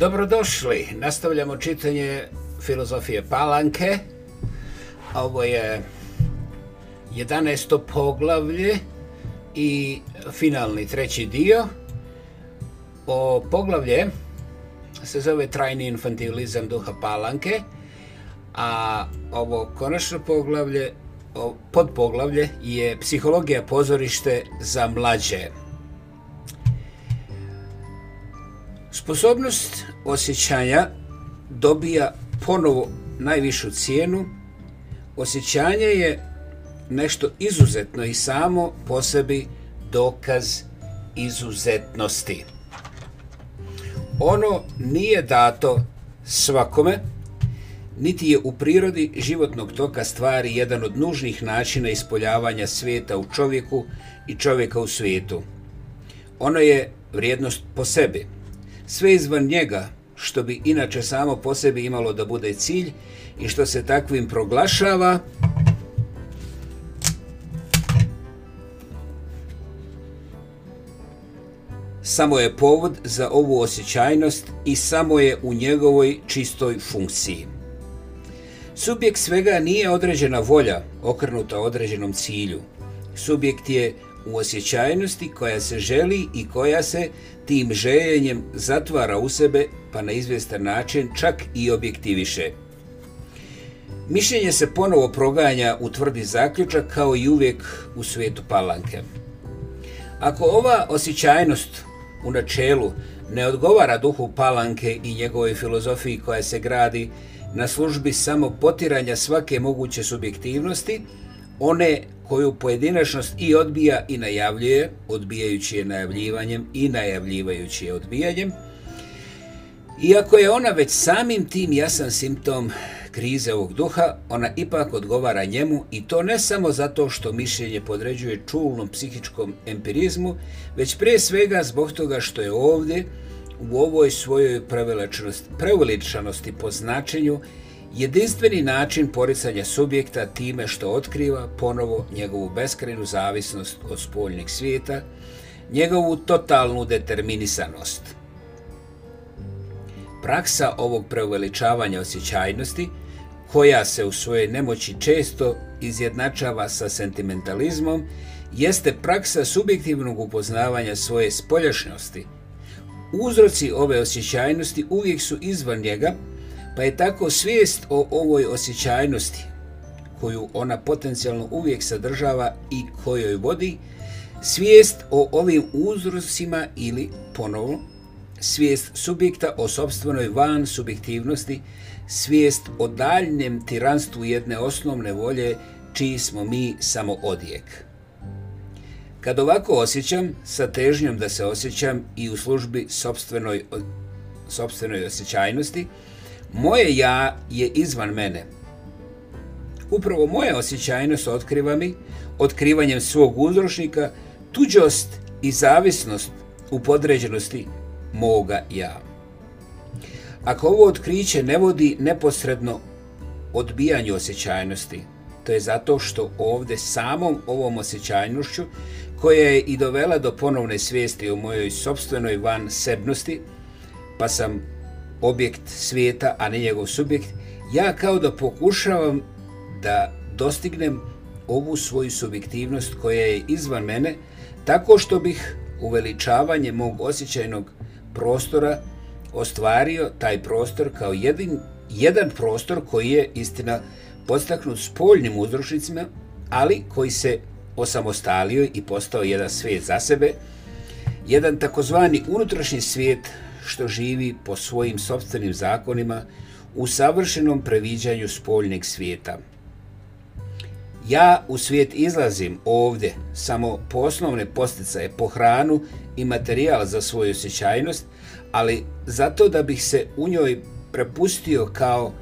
Dobrodošli, nastavljamo čitanje filozofije Palanke. Ovo je 11. poglavlje i finalni treći dio. O poglavlje se zove Trajni infantilizam duha Palanke, a ovo konačno poglavlje, podpoglavlje je Psihologija pozorište za mlađe. Sposobnost osjećanja dobija ponovo najvišu cijenu. Osjećanje je nešto izuzetno i samo po sebi dokaz izuzetnosti. Ono nije dato svakome, niti je u prirodi životnog toka stvari jedan od nužnih načina ispoljavanja svijeta u čovjeku i čovjeka u svijetu. Ono je vrijednost po sebi sve izvan njega, što bi inače samo po sebi imalo da bude cilj i što se takvim proglašava, samo je povod za ovu osjećajnost i samo je u njegovoj čistoj funkciji. Subjekt svega nije određena volja okrnuta određenom cilju. Subjekt je u osjećajnosti koja se želi i koja se tim željenjem zatvara u sebe pa na izvjestan način čak i objektiviše. Mišljenje se ponovo proganja u tvrdi zaključak kao i uvijek u svijetu palanke. Ako ova osjećajnost u načelu ne odgovara duhu palanke i njegovoj filozofiji koja se gradi na službi samo potiranja svake moguće subjektivnosti, one koju pojedinačnost i odbija i najavljuje, odbijajući je najavljivanjem i najavljivajući je odbijanjem. Iako je ona već samim tim jasan simptom krize ovog duha, ona ipak odgovara njemu i to ne samo zato što mišljenje podređuje čulnom psihičkom empirizmu, već prije svega zbog toga što je ovdje u ovoj svojoj preveličanosti po značenju Jedinstveni način poricanja subjekta time što otkriva ponovo njegovu beskrenu zavisnost od spoljnih svijeta, njegovu totalnu determinisanost. Praksa ovog preuveličavanja osjećajnosti, koja se u svojoj nemoći često izjednačava sa sentimentalizmom, jeste praksa subjektivnog upoznavanja svoje spoljašnjosti. Uzroci ove osjećajnosti uvijek su izvan njega, pa je tako svijest o ovoj osjećajnosti koju ona potencijalno uvijek sadržava i kojoj vodi, svijest o ovim uzrocima ili ponovo, svijest subjekta o sobstvenoj van subjektivnosti, svijest o daljnjem tiranstvu jedne osnovne volje čiji smo mi samo odjek. Kad ovako osjećam, sa težnjom da se osjećam i u službi sopstvenoj sobstvenoj osjećajnosti, moje ja je izvan mene. Upravo moja osjećajnost otkriva mi, otkrivanjem svog uzročnika, tuđost i zavisnost u podređenosti moga ja. Ako ovo otkriće ne vodi neposredno odbijanju osjećajnosti, to je zato što ovdje samom ovom osjećajnošću, koja je i dovela do ponovne svijesti o mojoj sobstvenoj van sebnosti, pa sam objekt svijeta, a ne njegov subjekt, ja kao da pokušavam da dostignem ovu svoju subjektivnost koja je izvan mene, tako što bih uveličavanje mog osjećajnog prostora ostvario taj prostor kao jedan prostor koji je istina s spoljnim uzročnicima, ali koji se osamostalio i postao jedan svijet za sebe, jedan takozvani unutrašnji svijet što živi po svojim sobstvenim zakonima u savršenom previđanju spoljnjeg svijeta. Ja u svijet izlazim ovdje samo po osnovne posticaje po hranu i materijal za svoju osjećajnost, ali zato da bih se u njoj prepustio kao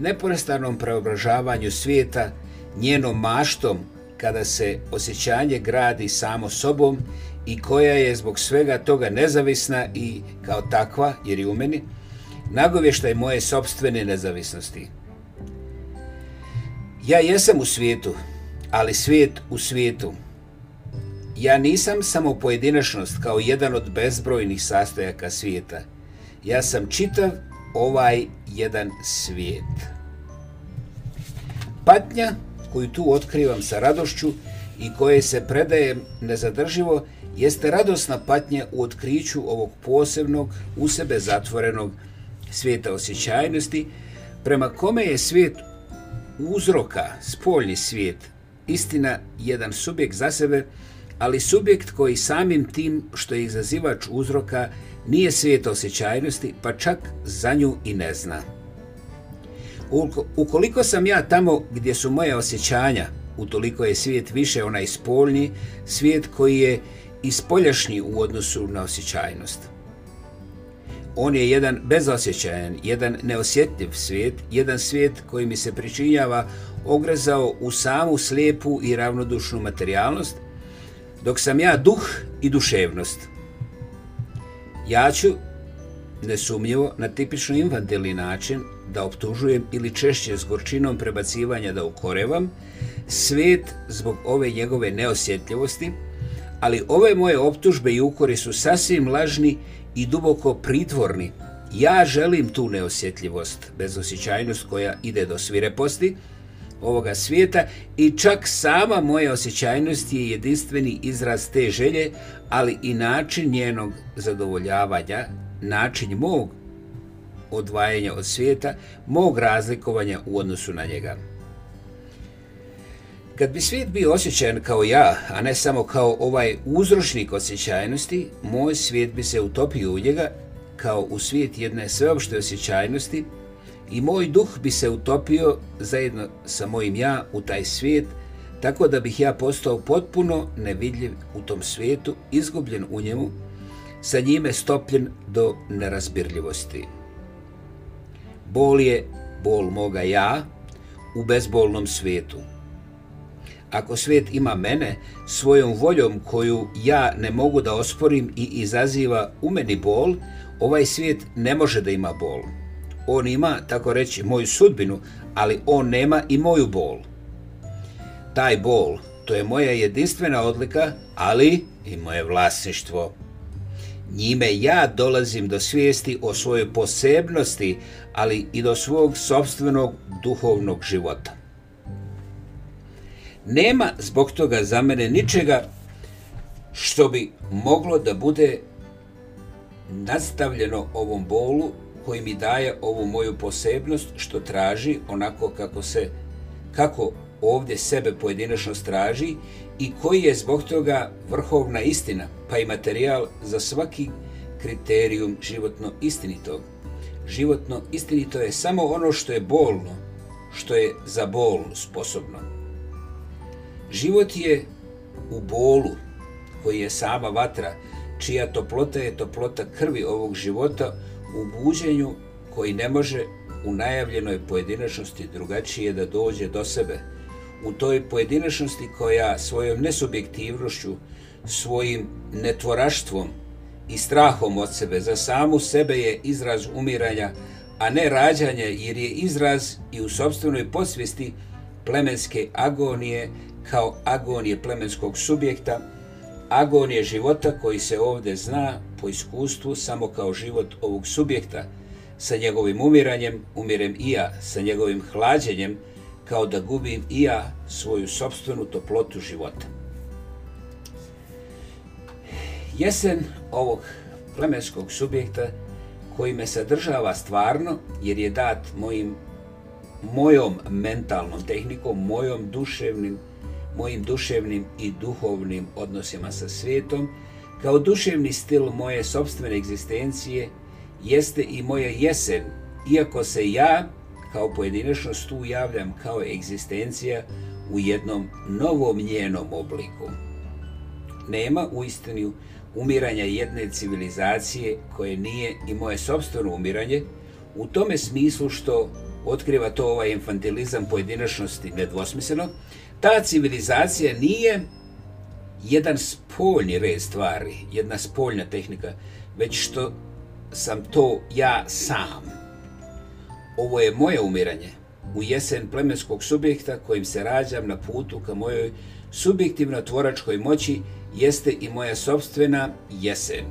neprestanom preobražavanju svijeta njenom maštom kada se osjećanje gradi samo sobom i koja je zbog svega toga nezavisna i kao takva, jer je u meni, nagovještaj moje sopstvene nezavisnosti. Ja jesam u svijetu, ali svijet u svijetu. Ja nisam samo pojedinačnost kao jedan od bezbrojnih sastojaka svijeta. Ja sam čitav ovaj jedan svijet. Patnja koju tu otkrivam sa radošću i koje se predajem nezadrživo jeste radosna patnja u otkriću ovog posebnog, u sebe zatvorenog svijeta osjećajnosti, prema kome je svijet uzroka, spoljni svijet, istina jedan subjekt za sebe, ali subjekt koji samim tim što je izazivač uzroka nije svijet osjećajnosti, pa čak za nju i ne zna. Ukoliko sam ja tamo gdje su moje osjećanja, utoliko je svijet više onaj spoljni, svijet koji je i spoljašnji u odnosu na osjećajnost. On je jedan bezosjećajan, jedan neosjetljiv svijet, jedan svijet koji mi se pričinjava ogrezao u samu slijepu i ravnodušnu materijalnost, dok sam ja duh i duševnost. Ja ću, nesumnjivo, na tipično infantilni način da optužujem ili češće s gorčinom prebacivanja da ukorevam, svijet zbog ove njegove neosjetljivosti, ali ove moje optužbe i ukori su sasvim lažni i duboko pritvorni. Ja želim tu neosjetljivost, bezosjećajnost koja ide do svireposti ovoga svijeta i čak sama moja osjećajnost je jedinstveni izraz te želje, ali i način njenog zadovoljavanja, način mog odvajanja od svijeta, mog razlikovanja u odnosu na njega. Kad bi svijet bio osjećajan kao ja, a ne samo kao ovaj uzročnik osjećajnosti, moj svijet bi se utopio u njega kao u svijet jedne sveopšte osjećajnosti i moj duh bi se utopio zajedno sa mojim ja u taj svijet, tako da bih ja postao potpuno nevidljiv u tom svijetu, izgubljen u njemu, sa njime stopljen do nerazbirljivosti. Bol je bol moga ja u bezbolnom svijetu. Ako svijet ima mene, svojom voljom koju ja ne mogu da osporim i izaziva u meni bol, ovaj svijet ne može da ima bol. On ima, tako reći, moju sudbinu, ali on nema i moju bol. Taj bol, to je moja jedinstvena odlika, ali i moje vlasništvo. Njime ja dolazim do svijesti o svojoj posebnosti, ali i do svog sobstvenog duhovnog života. Nema zbog toga za mene ničega što bi moglo da bude nastavljeno ovom bolu koji mi daje ovu moju posebnost što traži onako kako se kako ovdje sebe pojedinačno straži i koji je zbog toga vrhovna istina, pa i materijal za svaki kriterijum životno istinitog. Životno istinito je samo ono što je bolno, što je za bol sposobno. Život je u bolu koji je sama vatra, čija toplota je toplota krvi ovog života u buđenju koji ne može u najavljenoj pojedinačnosti drugačije da dođe do sebe. U toj pojedinačnosti koja svojom nesubjektivnošću, svojim netvoraštvom i strahom od sebe za samu sebe je izraz umiranja, a ne rađanja jer je izraz i u sobstvenoj posvijesti plemenske agonije kao agonije plemenskog subjekta, agonije života koji se ovdje zna po iskustvu samo kao život ovog subjekta, sa njegovim umiranjem, umirem i ja, sa njegovim hlađenjem, kao da gubim i ja svoju sobstvenu toplotu života. Jesen ovog plemenskog subjekta koji me sadržava stvarno, jer je dat mojim, mojom mentalnom tehnikom, mojom duševnim mojim duševnim i duhovnim odnosima sa svijetom, kao duševni stil moje sobstvene egzistencije, jeste i moja jesen, iako se ja, kao pojedinačnost, tu kao egzistencija u jednom novom njenom obliku. Nema u istinu umiranja jedne civilizacije koje nije i moje sobstveno umiranje, u tome smislu što otkriva to ovaj infantilizam pojedinačnosti nedvosmisleno, ta civilizacija nije jedan spoljni red stvari, jedna spoljna tehnika, već što sam to ja sam. Ovo je moje umiranje u jesen plemenskog subjekta kojim se rađam na putu ka mojoj subjektivno tvoračkoj moći jeste i moja sobstvena jesen.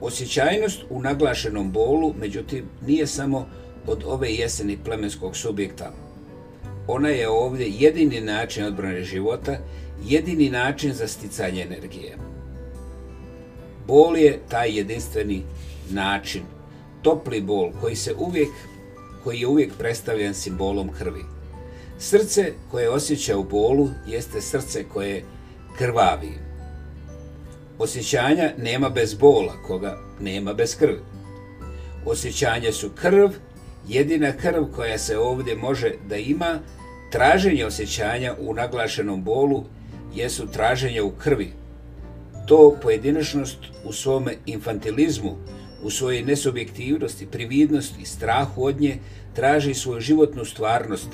Osjećajnost u naglašenom bolu, međutim, nije samo od ove jeseni plemenskog subjekta, ona je ovdje jedini način odbrane života, jedini način za sticanje energije. Bol je taj jedinstveni način, topli bol koji se uvijek koji je uvijek predstavljen simbolom krvi. Srce koje osjeća u bolu jeste srce koje krvavi. Osjećanja nema bez bola, koga nema bez krvi. Osjećanja su krv jedina krv koja se ovdje može da ima, traženje osjećanja u naglašenom bolu jesu traženje u krvi. To pojedinačnost u svome infantilizmu, u svojoj nesubjektivnosti, prividnosti, strahu od nje, traži svoju životnu stvarnost,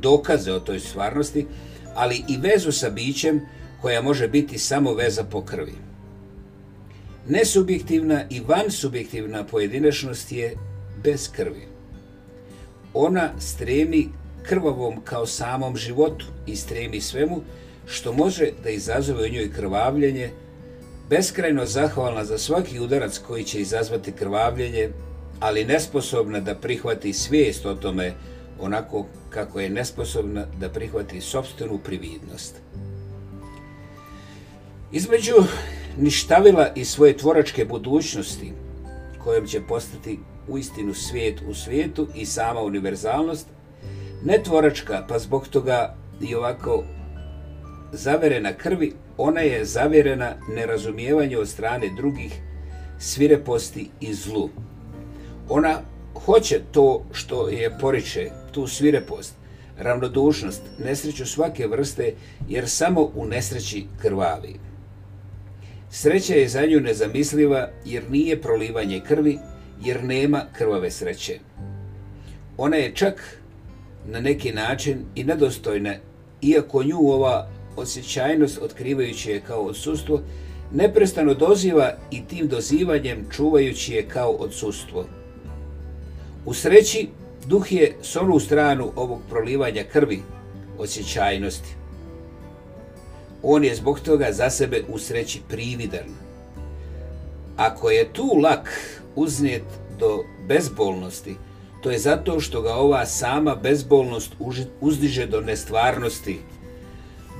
dokaze o toj stvarnosti, ali i vezu sa bićem koja može biti samo veza po krvi. Nesubjektivna i subjektivna pojedinačnost je bez krvi ona stremi krvavom kao samom životu i stremi svemu što može da izazove u njoj krvavljenje, beskrajno zahvalna za svaki udarac koji će izazvati krvavljenje, ali nesposobna da prihvati svijest o tome onako kako je nesposobna da prihvati sobstvenu prividnost. Između ništavila i svoje tvoračke budućnosti, kojom će postati uistinu svijet u svijetu i sama univerzalnost, ne tvoračka, pa zbog toga i ovako zaverena krvi, ona je zaverena nerazumijevanje od strane drugih svireposti i zlu. Ona hoće to što je poriče, tu svirepost, ravnodušnost, nesreću svake vrste, jer samo u nesreći krvavi. Sreća je za nju nezamisliva jer nije prolivanje krvi, jer nema krvave sreće. Ona je čak na neki način i nedostojna, iako nju ova osjećajnost otkrivajući je kao odsustvo, neprestano doziva i tim dozivanjem čuvajući je kao odsustvo. U sreći duh je s onu stranu ovog prolivanja krvi, osjećajnosti. On je zbog toga za sebe u sreći prividan. Ako je tu lak uznijet do bezbolnosti, to je zato što ga ova sama bezbolnost uzdiže do nestvarnosti,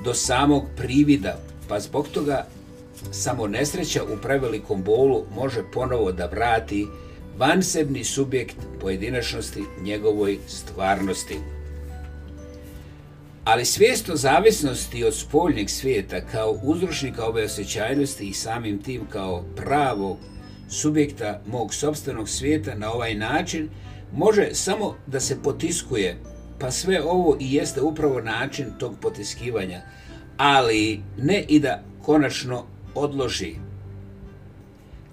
do samog privida, pa zbog toga samo nesreća u prevelikom bolu može ponovo da vrati vansebni subjekt pojedinačnosti njegovoj stvarnosti. Ali svijest o zavisnosti od spoljnjeg svijeta kao uzročnika ove osjećajnosti i samim tim kao pravo subjekta mog sobstvenog svijeta na ovaj način može samo da se potiskuje, pa sve ovo i jeste upravo način tog potiskivanja, ali ne i da konačno odloži.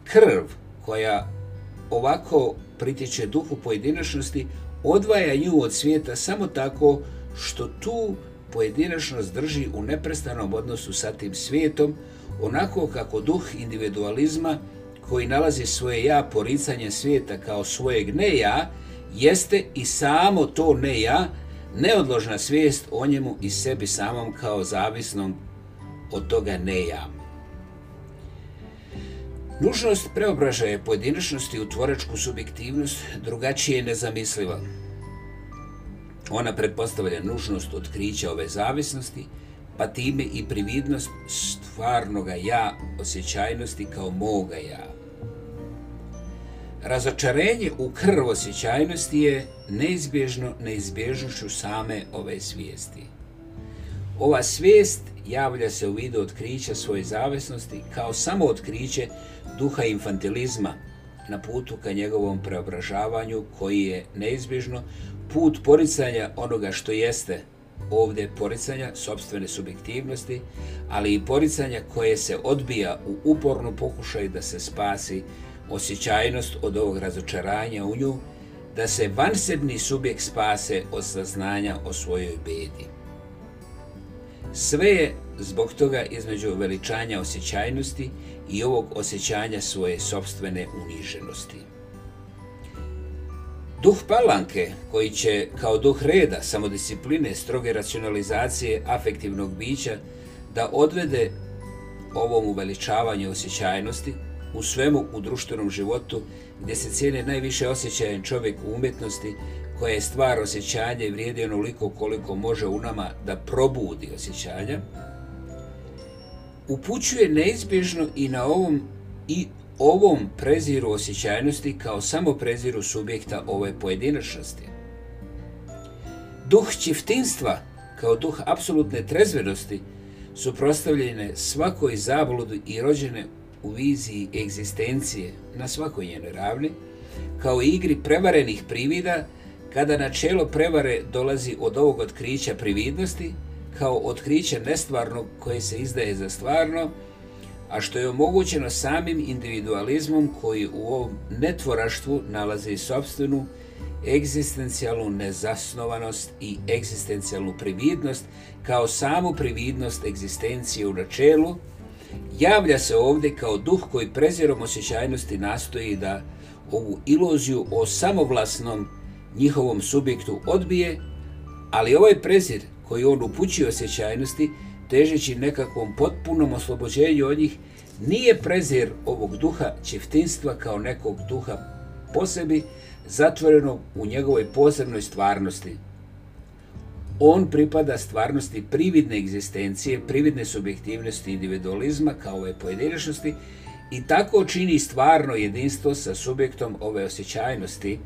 Krv koja ovako pritiče duhu pojedinačnosti odvaja nju od svijeta samo tako što tu pojedinačnost drži u neprestanom odnosu sa tim svijetom, onako kako duh individualizma koji nalazi svoje ja, poricanje svijeta kao svojeg ne ja, jeste i samo to ne ja, neodložna svijest o njemu i sebi samom kao zavisnom od toga ne ja. Nužnost preobražaja pojedinačnosti u tvorečku subjektivnost drugačije je nezamisliva. Ona pretpostavlja nužnost otkrića ove zavisnosti, pa time i prividnost stvarnoga ja, osjećajnosti kao moga ja razočarenje u osjećajnosti je neizbježno neizbježnošću same ove svijesti. Ova svijest javlja se u vidu otkrića svoje zavisnosti kao samo otkriće duha infantilizma na putu ka njegovom preobražavanju koji je neizbježno put poricanja onoga što jeste ovdje poricanja sobstvene subjektivnosti, ali i poricanja koje se odbija u upornu pokušaj da se spasi osjećajnost od ovog razočaranja u nju, da se vansebni subjekt spase od saznanja o svojoj bedi. Sve je zbog toga između veličanja osjećajnosti i ovog osjećanja svoje sobstvene uniženosti. Duh palanke, koji će kao duh reda, samodiscipline, stroge racionalizacije afektivnog bića, da odvede ovom uveličavanju osjećajnosti, u svemu u društvenom životu gdje se cijene najviše osjećajan čovjek u umjetnosti koja je stvar osjećanja i vrijedi onoliko koliko može u nama da probudi osjećanja, upućuje neizbježno i na ovom i ovom preziru osjećajnosti kao samo preziru subjekta ove pojedinačnosti. Duh čiftinstva kao duh apsolutne trezvenosti suprostavljene svakoj zabludi i rođene u viziji egzistencije na svakoj njenoj ravni, kao igri prevarenih privida, kada načelo prevare dolazi od ovog otkrića prividnosti, kao otkriće nestvarnog koje se izdaje za stvarno, a što je omogućeno samim individualizmom koji u ovom netvoraštvu nalazi sobstvenu egzistencijalnu nezasnovanost i egzistencijalnu prividnost kao samu prividnost egzistencije u načelu, javlja se ovdje kao duh koji prezirom osjećajnosti nastoji da ovu iluziju o samovlasnom njihovom subjektu odbije, ali ovaj prezir koji on upućuje osjećajnosti, težeći nekakvom potpunom oslobođenju od njih, nije prezir ovog duha čiftinstva kao nekog duha posebi zatvorenog u njegovoj posebnoj stvarnosti on pripada stvarnosti prividne egzistencije, prividne subjektivnosti individualizma kao ove pojedinačnosti i tako čini stvarno jedinstvo sa subjektom ove osjećajnosti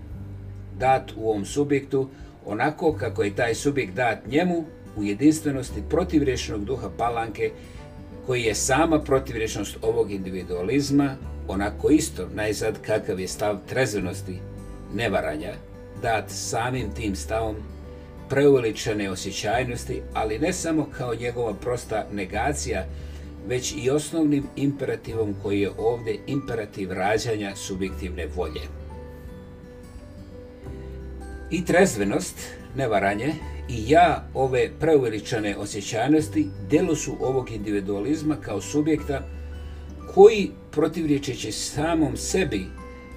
dat u ovom subjektu onako kako je taj subjekt dat njemu u jedinstvenosti protivriječnog duha palanke koji je sama protivriječnost ovog individualizma onako isto najzad kakav je stav trezvenosti nevaranja dat samim tim stavom preuveličane osjećajnosti, ali ne samo kao njegova prosta negacija, već i osnovnim imperativom koji je ovdje imperativ rađanja subjektivne volje. I trezvenost, nevaranje, i ja ove preuveličane osjećajnosti delo su ovog individualizma kao subjekta koji protivriječeći samom sebi,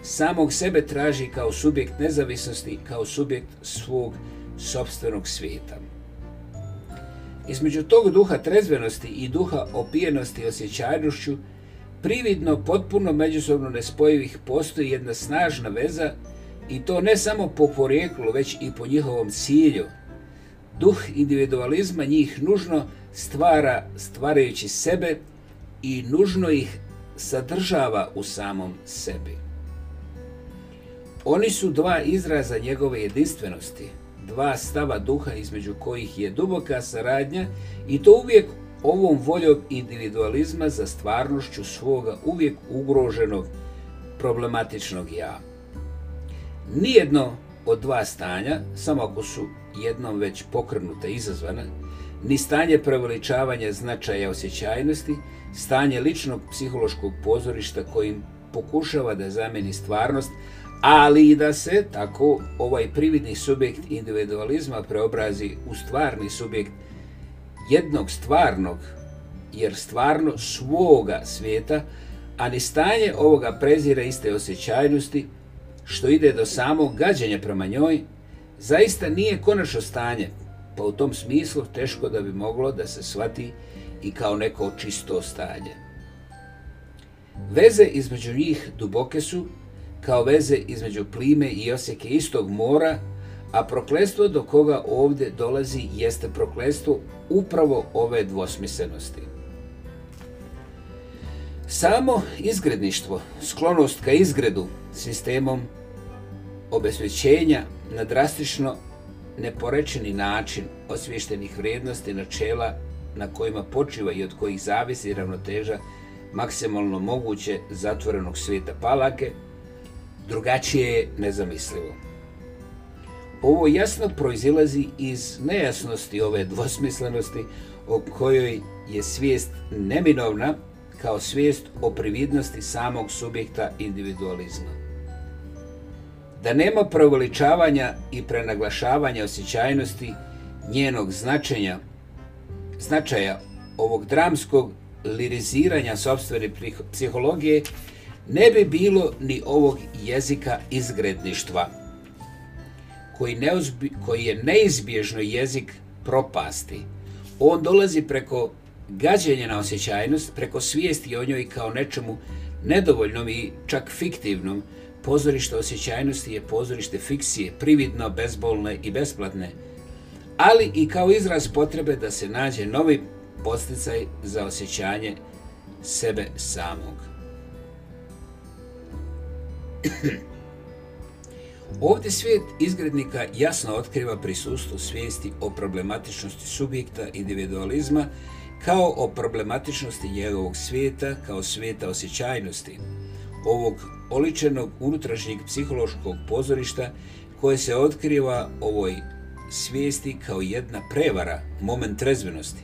samog sebe traži kao subjekt nezavisnosti, kao subjekt svog sobstvenog svijeta. Između tog duha trezvenosti i duha opijenosti i osjećajnošću, prividno potpuno međusobno nespojivih postoji jedna snažna veza i to ne samo po porijeklu, već i po njihovom cilju. Duh individualizma njih nužno stvara stvarajući sebe i nužno ih sadržava u samom sebi. Oni su dva izraza njegove jedinstvenosti, dva stava duha između kojih je duboka saradnja i to uvijek ovom voljom individualizma za stvarnošću svoga uvijek ugroženog problematičnog ja. Nijedno od dva stanja, samo ako su jednom već pokrnuta izazvana, ni stanje preveličavanja značaja osjećajnosti, stanje ličnog psihološkog pozorišta kojim pokušava da zameni stvarnost, ali i da se tako ovaj prividni subjekt individualizma preobrazi u stvarni subjekt jednog stvarnog, jer stvarno svoga svijeta, a ni stanje ovoga prezira iste osjećajnosti, što ide do samog gađanja prema njoj, zaista nije konačno stanje, pa u tom smislu teško da bi moglo da se shvati i kao neko čisto stanje. Veze između njih duboke su kao veze između plime i osjeke istog mora, a proklestvo do koga ovdje dolazi jeste proklestvo upravo ove dvosmislenosti. Samo izgredništvo, sklonost ka izgredu sistemom obesvećenja na drastično neporečeni način osviještenih vrijednosti načela na kojima počiva i od kojih zavisi ravnoteža maksimalno moguće zatvorenog svijeta palake, drugačije je nezamislivo. Ovo jasno proizilazi iz nejasnosti ove dvosmislenosti o kojoj je svijest neminovna kao svijest o prividnosti samog subjekta individualizma. Da nema preuveličavanja i prenaglašavanja osjećajnosti njenog značenja, značaja ovog dramskog liriziranja sobstvene psihologije ne bi bilo ni ovog jezika izgredništva, koji, koji je neizbježno jezik propasti. On dolazi preko gađenja na osjećajnost, preko svijesti o njoj kao nečemu nedovoljnom i čak fiktivnom. Pozorište osjećajnosti je pozorište fikcije, prividno, bezbolne i besplatne, ali i kao izraz potrebe da se nađe novi posticaj za osjećanje sebe samog. Ovdje svijet izgrednika jasno otkriva prisustvo svijesti o problematičnosti subjekta individualizma kao o problematičnosti njegovog svijeta kao svijeta osjećajnosti, ovog oličenog unutrašnjeg psihološkog pozorišta koje se otkriva ovoj svijesti kao jedna prevara, moment trezvenosti,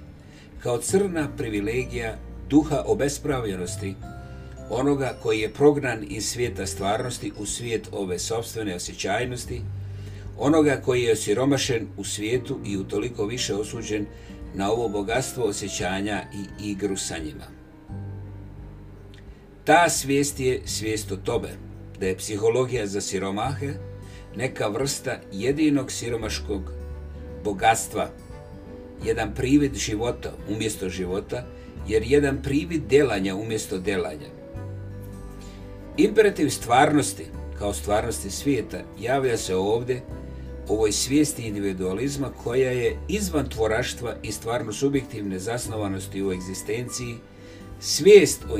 kao crna privilegija duha obespravljenosti onoga koji je prognan iz svijeta stvarnosti u svijet ove sobstvene osjećajnosti, onoga koji je osiromašen u svijetu i utoliko više osuđen na ovo bogatstvo osjećanja i igru sa njima. Ta svijest je svijest o tobe, da je psihologija za siromahe neka vrsta jedinog siromaškog bogatstva, jedan privid života umjesto života, jer jedan privid delanja umjesto delanja. Imperativ stvarnosti, kao stvarnosti svijeta, javlja se ovdje ovoj svijesti individualizma koja je izvan tvoraštva i stvarno subjektivne zasnovanosti u egzistenciji, svijest o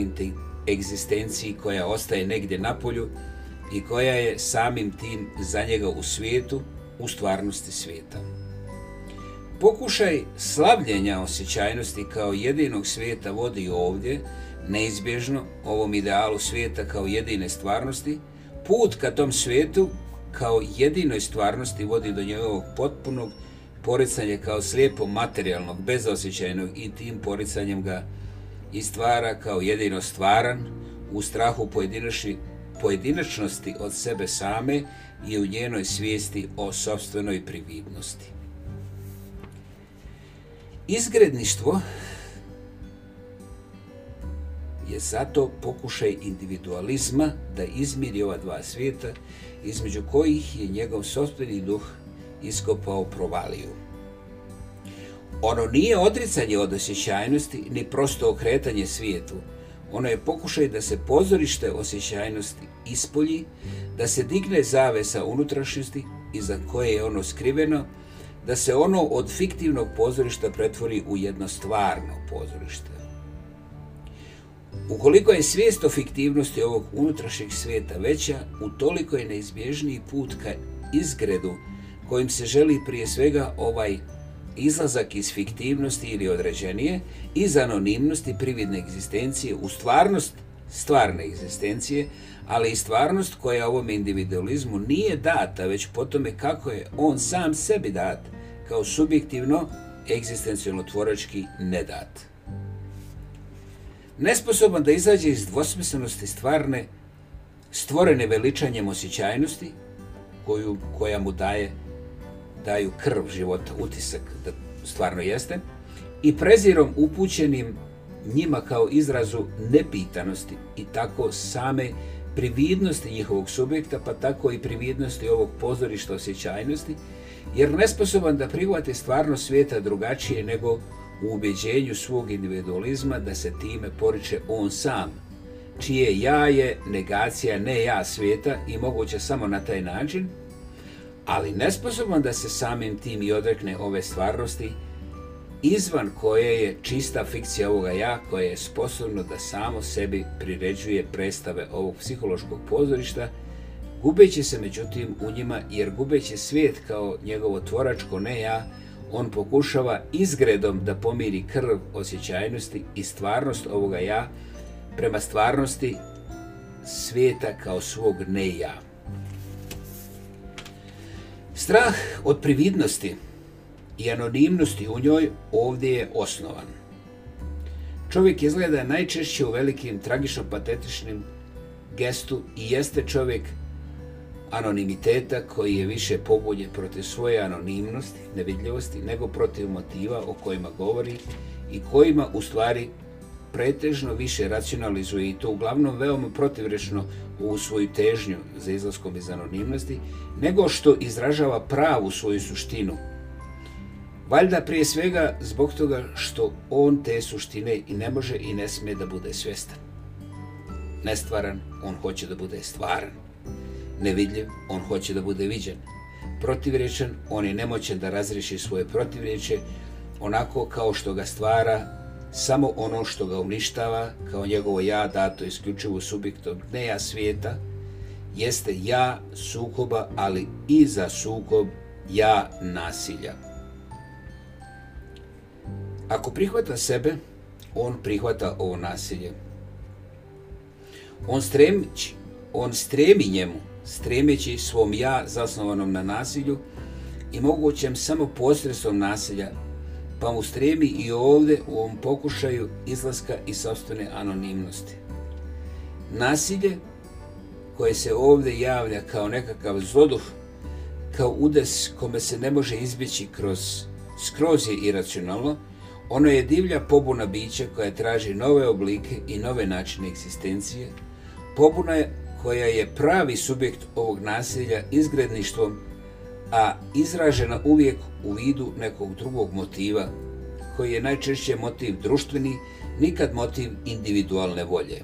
egzistenciji koja ostaje negdje na polju i koja je samim tim za njega u svijetu, u stvarnosti svijeta. Pokušaj slavljenja osjećajnosti kao jedinog svijeta vodi ovdje neizbježno ovom idealu svijeta kao jedine stvarnosti, put ka tom svijetu kao jedinoj stvarnosti vodi do njegovog potpunog poricanja kao slijepo materijalnog, bezosjećajnog i tim poricanjem ga i stvara kao jedino stvaran u strahu pojedinačnosti od sebe same i u njenoj svijesti o sobstvenoj prividnosti. Izgredništvo je zato pokušaj individualizma da izmiri ova dva svijeta, između kojih je njegov sopstveni duh iskopao provaliju. Ono nije odricanje od osjećajnosti, ni prosto okretanje svijetu. Ono je pokušaj da se pozorište osjećajnosti ispolji, da se digne zavesa unutrašnjosti iza koje je ono skriveno, da se ono od fiktivnog pozorišta pretvori u jedno stvarno pozorište. Ukoliko je svijest o fiktivnosti ovog unutrašnjeg svijeta veća, utoliko je neizbježniji put ka izgredu kojim se želi prije svega ovaj izlazak iz fiktivnosti ili određenije, iz anonimnosti prividne egzistencije u stvarnost stvarne egzistencije, ali i stvarnost koja ovom individualizmu nije data, već po tome kako je on sam sebi dat, kao subjektivno egzistencijalno tvorački nedat nesposoban da izađe iz dvosmislenosti stvarne, stvorene veličanjem osjećajnosti koju, koja mu daje daju krv života, utisak da stvarno jeste, i prezirom upućenim njima kao izrazu nepitanosti i tako same prividnosti njihovog subjekta, pa tako i prividnosti ovog pozorišta osjećajnosti, jer nesposoban da prihvate stvarnost svijeta drugačije nego u svog individualizma da se time poriče on sam, čije ja je negacija ne ja svijeta i moguće samo na taj način, ali nesposoban da se samim tim i odrekne ove stvarnosti izvan koje je čista fikcija ovoga ja koje je sposobno da samo sebi priređuje predstave ovog psihološkog pozorišta gubeći se međutim u njima jer gubeći svijet kao njegovo tvoračko ne ja on pokušava izgredom da pomiri krv osjećajnosti i stvarnost ovoga ja prema stvarnosti svijeta kao svog ne ja. Strah od prividnosti i anonimnosti u njoj ovdje je osnovan. Čovjek izgleda najčešće u velikim tragično patetičnim gestu i jeste čovjek anonimiteta koji je više pobolje protiv svoje anonimnosti, nevidljivosti, nego protiv motiva o kojima govori i kojima u stvari pretežno više racionalizuje i to uglavnom veoma protivrečno u svoju težnju za izlaskom iz anonimnosti, nego što izražava pravu svoju suštinu. Valjda prije svega zbog toga što on te suštine i ne može i ne smije da bude svjestan. Nestvaran, on hoće da bude stvaran nevidljiv, on hoće da bude viđen. Protivriječan, on je nemoćen da razriješi svoje protivriječe, onako kao što ga stvara samo ono što ga uništava, kao njegovo ja dato isključivo subjektom dneja svijeta, jeste ja sukoba, ali i za sukob ja nasilja. Ako prihvata sebe, on prihvata ovo nasilje. On stremić, on stremi njemu, stremeći svom ja zasnovanom na nasilju i mogućem samo posredstvom nasilja, pa mu stremi i ovdje u ovom pokušaju izlaska iz sobstvene anonimnosti. Nasilje koje se ovdje javlja kao nekakav zloduh, kao udes kome se ne može izbjeći kroz skroz je iracionalno, ono je divlja pobuna bića koja traži nove oblike i nove načine eksistencije. Pobuna je koja je pravi subjekt ovog nasilja izgredništvom, a izražena uvijek u vidu nekog drugog motiva, koji je najčešće motiv društveni, nikad motiv individualne volje.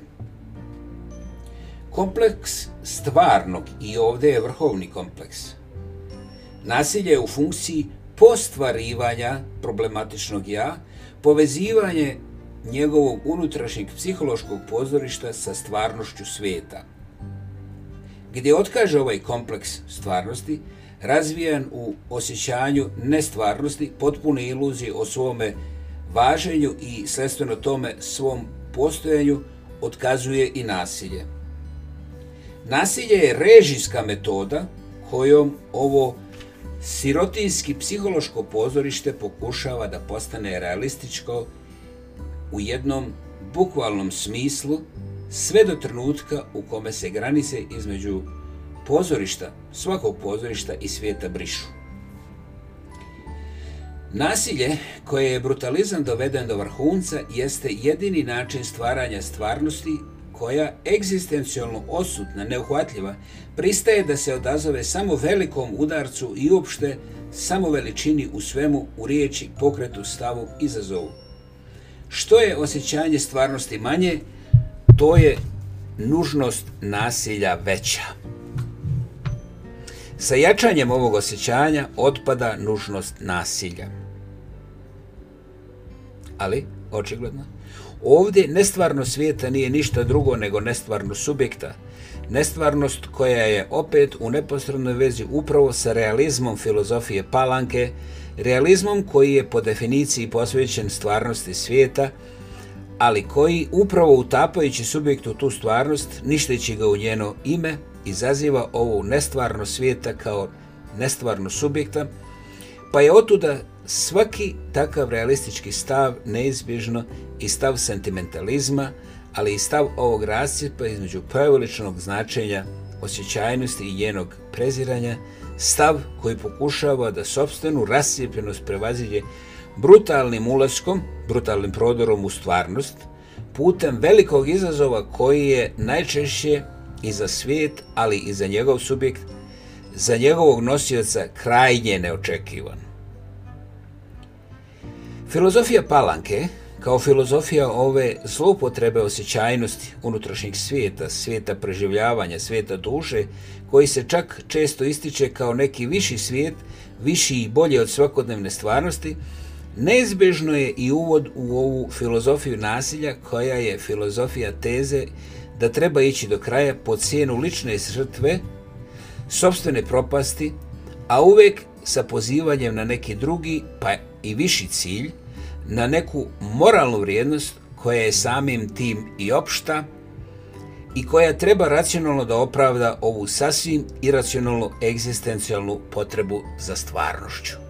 Kompleks stvarnog i ovdje je vrhovni kompleks. Nasilje je u funkciji postvarivanja problematičnog ja, povezivanje njegovog unutrašnjeg psihološkog pozorišta sa stvarnošću svijeta gdje otkaže ovaj kompleks stvarnosti, razvijan u osjećanju nestvarnosti, potpune iluzije o svome važenju i sredstveno tome svom postojanju, otkazuje i nasilje. Nasilje je režijska metoda kojom ovo sirotinski psihološko pozorište pokušava da postane realističko u jednom bukvalnom smislu sve do trenutka u kome se granice između pozorišta, svakog pozorišta i svijeta brišu. Nasilje koje je brutalizam doveden do vrhunca jeste jedini način stvaranja stvarnosti koja, egzistencijalno osutna, neuhvatljiva, pristaje da se odazove samo velikom udarcu i uopšte samo veličini u svemu, u riječi, pokretu, stavu, izazovu. Što je osjećanje stvarnosti manje, to je nužnost nasilja veća. Sa jačanjem ovog osjećanja otpada nužnost nasilja. Ali, očigledno, ovdje nestvarno svijeta nije ništa drugo nego nestvarno subjekta. Nestvarnost koja je opet u neposrednoj vezi upravo sa realizmom filozofije Palanke, realizmom koji je po definiciji posvećen stvarnosti svijeta, ali koji upravo utapajući subjektu tu stvarnost, ništeći ga u njeno ime, izaziva ovu nestvarno svijeta kao nestvarno subjekta, pa je otuda svaki takav realistički stav neizbježno i stav sentimentalizma, ali i stav ovog rascipa između preveličnog značenja osjećajnosti i njenog preziranja, stav koji pokušava da sobstvenu rascijepljenost prevazilje brutalnim ulaskom, brutalnim prodorom u stvarnost, putem velikog izazova koji je najčešće i za svijet, ali i za njegov subjekt, za njegovog nosioca krajnje neočekivan. Filozofija palanke, kao filozofija ove zloupotrebe osjećajnosti unutrašnjeg svijeta, svijeta preživljavanja, svijeta duše, koji se čak često ističe kao neki viši svijet, viši i bolji od svakodnevne stvarnosti, Neizbježno je i uvod u ovu filozofiju nasilja koja je filozofija teze da treba ići do kraja po cijenu lične srtve, sobstvene propasti, a uvek sa pozivanjem na neki drugi pa i viši cilj, na neku moralnu vrijednost koja je samim tim i opšta i koja treba racionalno da opravda ovu sasvim iracionalnu egzistencijalnu potrebu za stvarnošću.